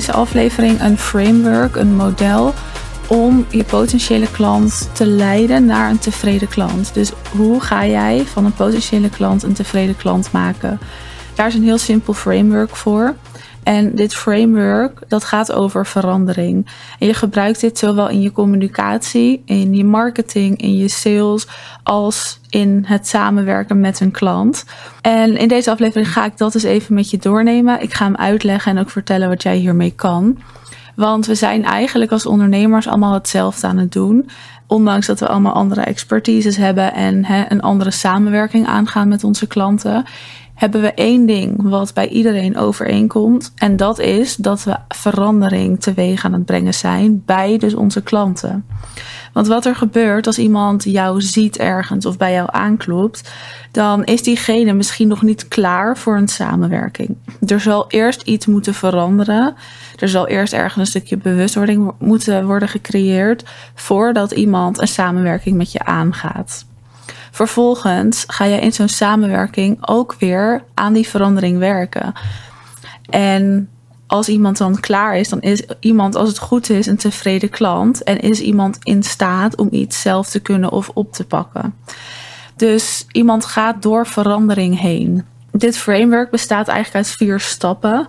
deze aflevering een framework, een model om je potentiële klant te leiden naar een tevreden klant. Dus hoe ga jij van een potentiële klant een tevreden klant maken? Daar is een heel simpel framework voor. En dit framework, dat gaat over verandering. En je gebruikt dit zowel in je communicatie, in je marketing, in je sales, als in het samenwerken met een klant. En in deze aflevering ga ik dat eens even met je doornemen. Ik ga hem uitleggen en ook vertellen wat jij hiermee kan. Want we zijn eigenlijk als ondernemers allemaal hetzelfde aan het doen. Ondanks dat we allemaal andere expertises hebben en een andere samenwerking aangaan met onze klanten, hebben we één ding wat bij iedereen overeenkomt. En dat is dat we verandering teweeg aan het brengen zijn bij dus onze klanten. Want wat er gebeurt als iemand jou ziet ergens of bij jou aanklopt, dan is diegene misschien nog niet klaar voor een samenwerking. Er zal eerst iets moeten veranderen. Er zal eerst ergens een stukje bewustwording moeten worden gecreëerd voordat iemand een samenwerking met je aangaat. Vervolgens ga je in zo'n samenwerking ook weer aan die verandering werken. En als iemand dan klaar is, dan is iemand, als het goed is, een tevreden klant. En is iemand in staat om iets zelf te kunnen of op te pakken. Dus iemand gaat door verandering heen. Dit framework bestaat eigenlijk uit vier stappen,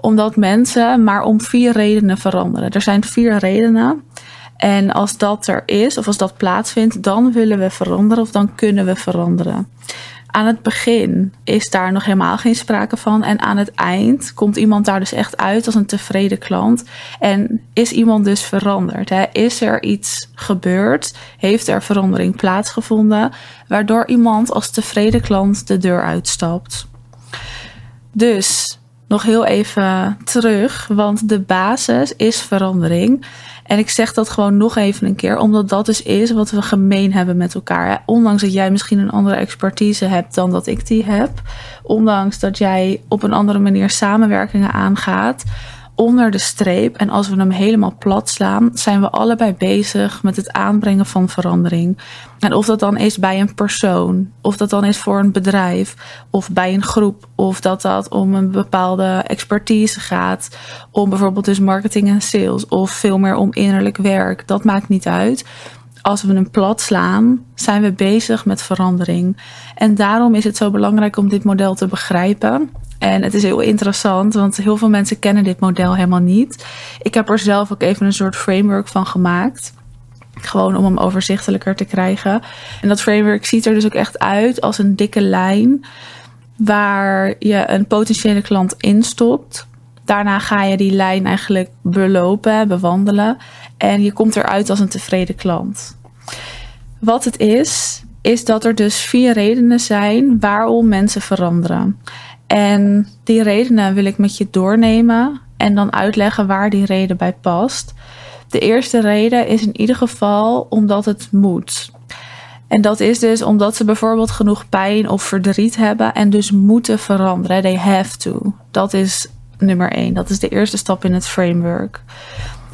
omdat mensen maar om vier redenen veranderen. Er zijn vier redenen. En als dat er is, of als dat plaatsvindt, dan willen we veranderen of dan kunnen we veranderen. Aan het begin is daar nog helemaal geen sprake van. En aan het eind komt iemand daar dus echt uit als een tevreden klant. En is iemand dus veranderd? Hè? Is er iets gebeurd? Heeft er verandering plaatsgevonden? Waardoor iemand als tevreden klant de deur uitstapt. Dus nog heel even terug, want de basis is verandering. En ik zeg dat gewoon nog even een keer, omdat dat dus is wat we gemeen hebben met elkaar. Ondanks dat jij misschien een andere expertise hebt dan dat ik die heb. Ondanks dat jij op een andere manier samenwerkingen aangaat onder de streep. En als we hem helemaal plat slaan, zijn we allebei bezig met het aanbrengen van verandering. En of dat dan is bij een persoon, of dat dan is voor een bedrijf, of bij een groep, of dat dat om een bepaalde expertise gaat, om bijvoorbeeld dus marketing en sales, of veel meer om innerlijk werk, dat maakt niet uit. Als we hem plat slaan, zijn we bezig met verandering. En daarom is het zo belangrijk om dit model te begrijpen en het is heel interessant, want heel veel mensen kennen dit model helemaal niet. Ik heb er zelf ook even een soort framework van gemaakt. Gewoon om hem overzichtelijker te krijgen. En dat framework ziet er dus ook echt uit als een dikke lijn waar je een potentiële klant instopt. Daarna ga je die lijn eigenlijk belopen, bewandelen. En je komt eruit als een tevreden klant. Wat het is, is dat er dus vier redenen zijn waarom mensen veranderen. En die redenen wil ik met je doornemen en dan uitleggen waar die reden bij past. De eerste reden is in ieder geval omdat het moet. En dat is dus omdat ze bijvoorbeeld genoeg pijn of verdriet hebben en dus moeten veranderen. They have to. Dat is nummer één. Dat is de eerste stap in het framework.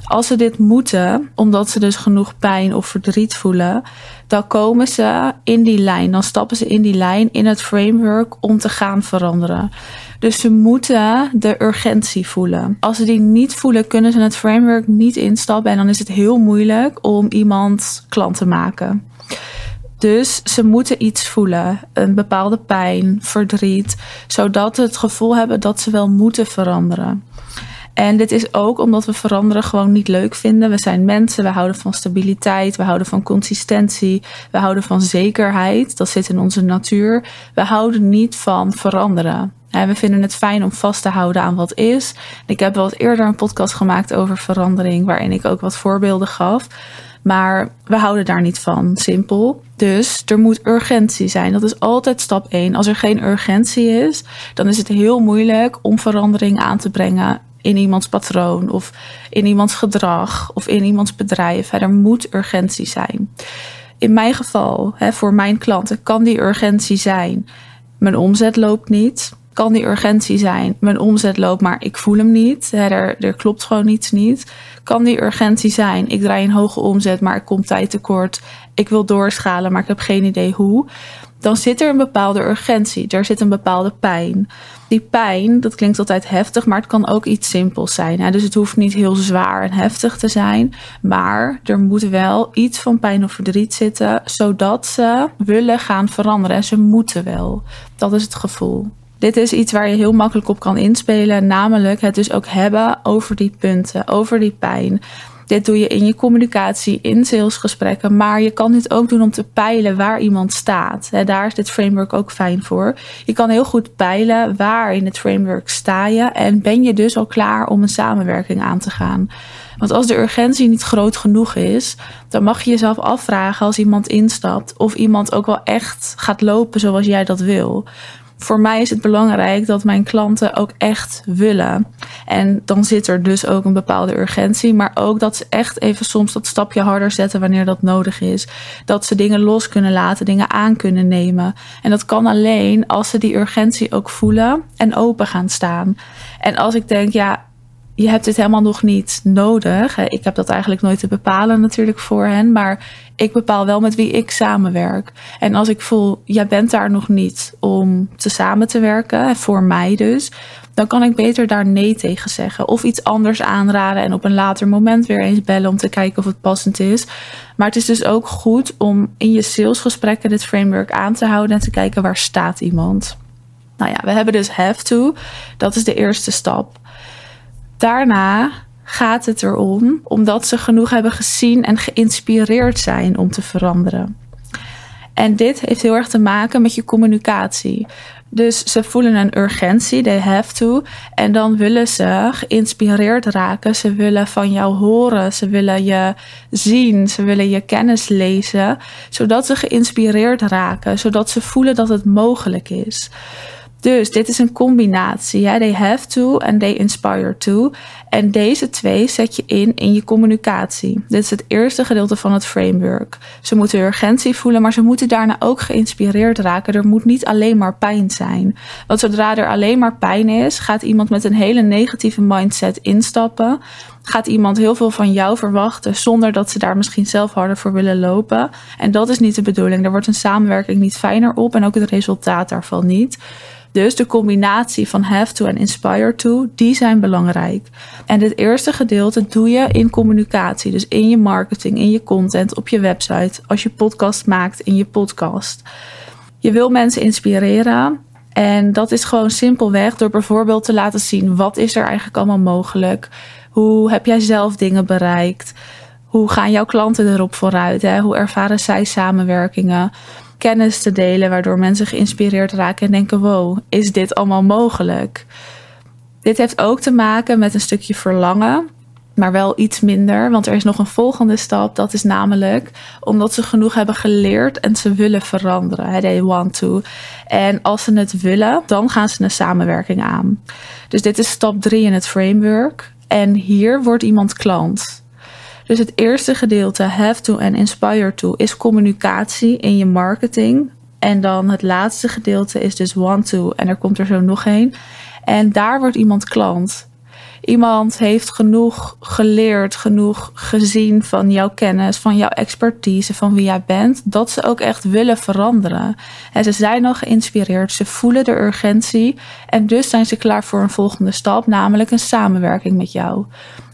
Als ze dit moeten, omdat ze dus genoeg pijn of verdriet voelen, dan komen ze in die lijn. Dan stappen ze in die lijn in het framework om te gaan veranderen. Dus ze moeten de urgentie voelen. Als ze die niet voelen, kunnen ze het framework niet instappen. En dan is het heel moeilijk om iemand klant te maken. Dus ze moeten iets voelen, een bepaalde pijn, verdriet, zodat ze het gevoel hebben dat ze wel moeten veranderen. En dit is ook omdat we veranderen gewoon niet leuk vinden. We zijn mensen, we houden van stabiliteit, we houden van consistentie, we houden van zekerheid. Dat zit in onze natuur. We houden niet van veranderen. En we vinden het fijn om vast te houden aan wat is. Ik heb wel eerder een podcast gemaakt over verandering, waarin ik ook wat voorbeelden gaf. Maar we houden daar niet van, simpel. Dus er moet urgentie zijn. Dat is altijd stap 1. Als er geen urgentie is, dan is het heel moeilijk om verandering aan te brengen in iemands patroon of in iemands gedrag of in iemands bedrijf. Er moet urgentie zijn. In mijn geval, voor mijn klanten, kan die urgentie zijn. Mijn omzet loopt niet. Kan die urgentie zijn? Mijn omzet loopt, maar ik voel hem niet. Er, er klopt gewoon iets niet. Kan die urgentie zijn? Ik draai een hoge omzet, maar ik kom tijd tekort. Ik wil doorschalen, maar ik heb geen idee hoe dan zit er een bepaalde urgentie, er zit een bepaalde pijn. Die pijn, dat klinkt altijd heftig, maar het kan ook iets simpels zijn. Hè? Dus het hoeft niet heel zwaar en heftig te zijn, maar er moet wel iets van pijn of verdriet zitten, zodat ze willen gaan veranderen. En ze moeten wel. Dat is het gevoel. Dit is iets waar je heel makkelijk op kan inspelen, namelijk het dus ook hebben over die punten, over die pijn. Dit doe je in je communicatie, in salesgesprekken, maar je kan dit ook doen om te peilen waar iemand staat. Daar is dit framework ook fijn voor. Je kan heel goed peilen waar in het framework sta je en ben je dus al klaar om een samenwerking aan te gaan. Want als de urgentie niet groot genoeg is, dan mag je jezelf afvragen als iemand instapt of iemand ook wel echt gaat lopen zoals jij dat wil voor mij is het belangrijk dat mijn klanten ook echt willen. En dan zit er dus ook een bepaalde urgentie, maar ook dat ze echt even soms dat stapje harder zetten wanneer dat nodig is. Dat ze dingen los kunnen laten, dingen aan kunnen nemen. En dat kan alleen als ze die urgentie ook voelen en open gaan staan. En als ik denk, ja, je hebt dit helemaal nog niet nodig. Ik heb dat eigenlijk nooit te bepalen natuurlijk voor hen, maar ik bepaal wel met wie ik samenwerk. En als ik voel, jij bent daar nog niet om te samen te werken, voor mij dus, dan kan ik beter daar nee tegen zeggen. Of iets anders aanraden en op een later moment weer eens bellen om te kijken of het passend is. Maar het is dus ook goed om in je salesgesprekken dit framework aan te houden en te kijken waar staat iemand. Nou ja, we hebben dus have to. Dat is de eerste stap. Daarna gaat het erom omdat ze genoeg hebben gezien en geïnspireerd zijn om te veranderen. En dit heeft heel erg te maken met je communicatie. Dus ze voelen een urgentie, they have to. En dan willen ze geïnspireerd raken. Ze willen van jou horen. Ze willen je zien. Ze willen je kennis lezen. Zodat ze geïnspireerd raken. Zodat ze voelen dat het mogelijk is. Dus dit is een combinatie. Ja? They have to en they inspire to. En deze twee zet je in in je communicatie. Dit is het eerste gedeelte van het framework. Ze moeten urgentie voelen, maar ze moeten daarna ook geïnspireerd raken. Er moet niet alleen maar pijn zijn. Want zodra er alleen maar pijn is, gaat iemand met een hele negatieve mindset instappen. Gaat iemand heel veel van jou verwachten zonder dat ze daar misschien zelf harder voor willen lopen. En dat is niet de bedoeling. Daar wordt een samenwerking niet fijner op en ook het resultaat daarvan niet. Dus de combinatie van have to en inspire to, die zijn belangrijk. En dit eerste gedeelte doe je in communicatie. Dus in je marketing, in je content, op je website, als je podcast maakt in je podcast. Je wil mensen inspireren. En dat is gewoon simpelweg door bijvoorbeeld te laten zien wat is er eigenlijk allemaal mogelijk. Hoe heb jij zelf dingen bereikt? Hoe gaan jouw klanten erop vooruit? Hè? Hoe ervaren zij samenwerkingen? Kennis te delen, waardoor mensen geïnspireerd raken en denken: wow, is dit allemaal mogelijk? Dit heeft ook te maken met een stukje verlangen, maar wel iets minder, want er is nog een volgende stap. Dat is namelijk omdat ze genoeg hebben geleerd en ze willen veranderen. They want to. En als ze het willen, dan gaan ze een samenwerking aan. Dus dit is stap 3 in het framework. En hier wordt iemand klant. Dus het eerste gedeelte, have to en inspire to, is communicatie in je marketing. En dan het laatste gedeelte is dus want to. En er komt er zo nog een. En daar wordt iemand klant. Iemand heeft genoeg geleerd, genoeg gezien van jouw kennis, van jouw expertise, van wie jij bent, dat ze ook echt willen veranderen. En ze zijn al geïnspireerd, ze voelen de urgentie en dus zijn ze klaar voor een volgende stap, namelijk een samenwerking met jou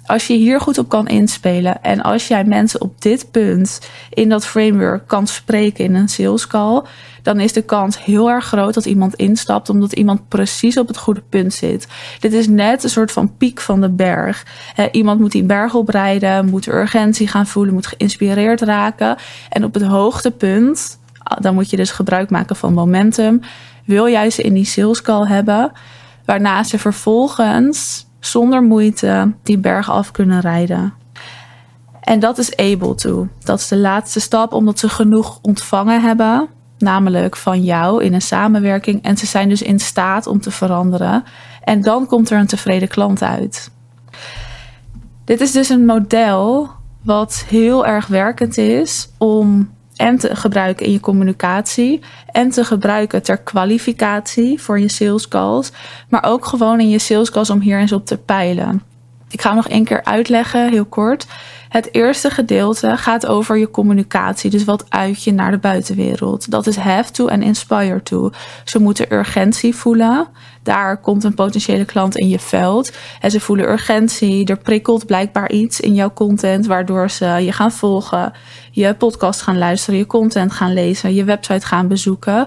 als je hier goed op kan inspelen en als jij mensen op dit punt in dat framework kan spreken in een sales call, dan is de kans heel erg groot dat iemand instapt omdat iemand precies op het goede punt zit. Dit is net een soort van piek van de berg. iemand moet die berg oprijden, moet urgentie gaan voelen, moet geïnspireerd raken. En op het hoogtepunt, ah, dan moet je dus gebruik maken van momentum, wil jij ze in die sales call hebben, waarna ze vervolgens zonder moeite die berg af kunnen rijden. En dat is able to. Dat is de laatste stap omdat ze genoeg ontvangen hebben, namelijk van jou in een samenwerking. En ze zijn dus in staat om te veranderen. En dan komt er een tevreden klant uit. Dit is dus een model wat heel erg werkend is om en te gebruiken in je communicatie en te gebruiken ter kwalificatie voor je sales calls, maar ook gewoon in je sales calls om hier eens op te peilen. Ik ga hem nog één keer uitleggen, heel kort. Het eerste gedeelte gaat over je communicatie. Dus wat uit je naar de buitenwereld. Dat is have to en inspire to. Ze moeten urgentie voelen. Daar komt een potentiële klant in je veld. En ze voelen urgentie. Er prikkelt blijkbaar iets in jouw content. Waardoor ze je gaan volgen. Je podcast gaan luisteren. Je content gaan lezen. Je website gaan bezoeken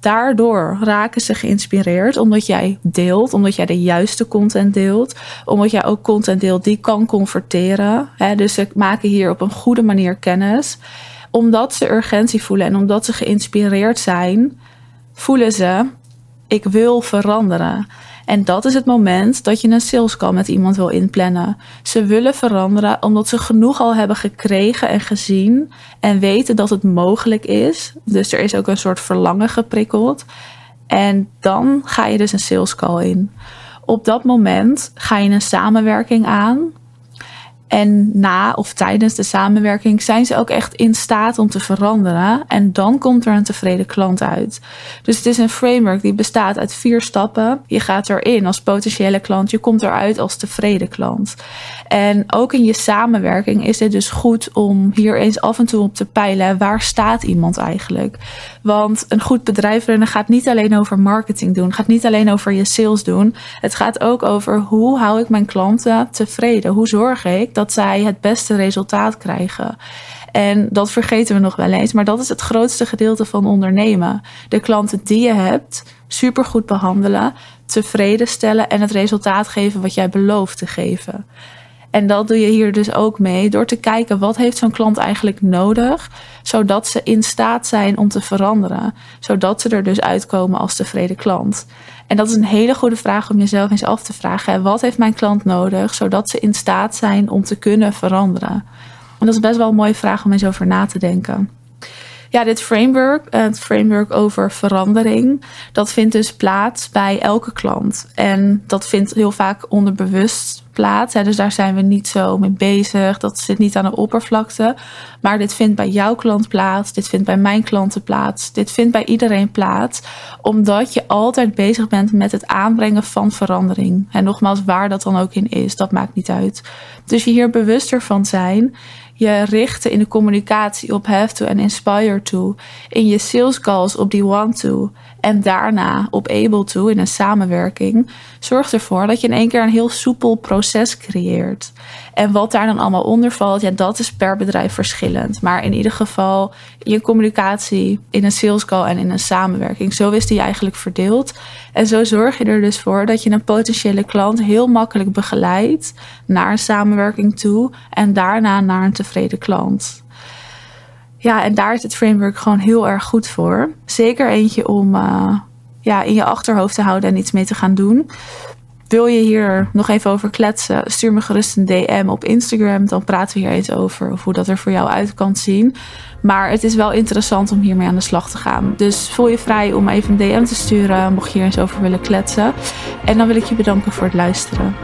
daardoor raken ze geïnspireerd omdat jij deelt, omdat jij de juiste content deelt, omdat jij ook content deelt die kan converteren. Hè? Dus ze maken hier op een goede manier kennis. Omdat ze urgentie voelen en omdat ze geïnspireerd zijn, voelen ze: ik wil veranderen. En dat is het moment dat je een sales call met iemand wil inplannen. Ze willen veranderen omdat ze genoeg al hebben gekregen en gezien en weten dat het mogelijk is. Dus er is ook een soort verlangen geprikkeld. En dan ga je dus een sales call in. Op dat moment ga je een samenwerking aan en na of tijdens de samenwerking zijn ze ook echt in staat om te veranderen. En dan komt er een tevreden klant uit. Dus het is een framework die bestaat uit vier stappen. Je gaat erin als potentiële klant, je komt eruit als tevreden klant. En ook in je samenwerking is het dus goed om hier eens af en toe op te peilen. Waar staat iemand eigenlijk? Want een goed bedrijf runnen gaat niet alleen over marketing doen. Gaat niet alleen over je sales doen. Het gaat ook over hoe hou ik mijn klanten tevreden? Hoe zorg ik dat zij het beste resultaat krijgen? En dat vergeten we nog wel eens. Maar dat is het grootste gedeelte van ondernemen. De klanten die je hebt, supergoed behandelen, tevreden stellen en het resultaat geven wat jij belooft te geven. En dat doe je hier dus ook mee door te kijken wat heeft zo'n klant eigenlijk nodig, zodat ze in staat zijn om te veranderen, zodat ze er dus uitkomen als tevreden klant. En dat is een hele goede vraag om jezelf eens af te vragen. Wat heeft mijn klant nodig, zodat ze in staat zijn om te kunnen veranderen? En dat is best wel een mooie vraag om eens over na te denken. Ja, dit framework, het framework over verandering, dat vindt dus plaats bij elke klant. En dat vindt heel vaak onderbewust plaats. Dus daar zijn we niet zo mee bezig. Dat zit niet aan de oppervlakte. Maar dit vindt bij jouw klant plaats. Dit vindt bij mijn klanten plaats. Dit vindt bij iedereen plaats. Omdat je altijd bezig bent met het aanbrengen van verandering. En nogmaals, waar dat dan ook in is, dat maakt niet uit. Dus je hier bewuster van zijn je richten in de communicatie op have to en inspire to. In je sales calls op die want to. En daarna op able to in een samenwerking. Zorgt ervoor dat je in één keer een heel soepel proces creëert. En wat daar dan allemaal onder valt, ja, dat is per bedrijf verschillend. Maar in ieder geval je communicatie in een sales call en in een samenwerking. Zo is die eigenlijk verdeeld. En zo zorg je er dus voor dat je een potentiële klant heel makkelijk begeleidt naar een samenwerking toe en daarna naar een tevreden klant. Ja, en daar is het framework gewoon heel erg goed voor. Zeker eentje om uh, ja, in je achterhoofd te houden en iets mee te gaan doen. Wil je hier nog even over kletsen? Stuur me gerust een DM op Instagram. Dan praten we hier eens over of hoe dat er voor jou uit kan zien. Maar het is wel interessant om hiermee aan de slag te gaan. Dus voel je vrij om even een DM te sturen. Mocht je hier eens over willen kletsen. En dan wil ik je bedanken voor het luisteren.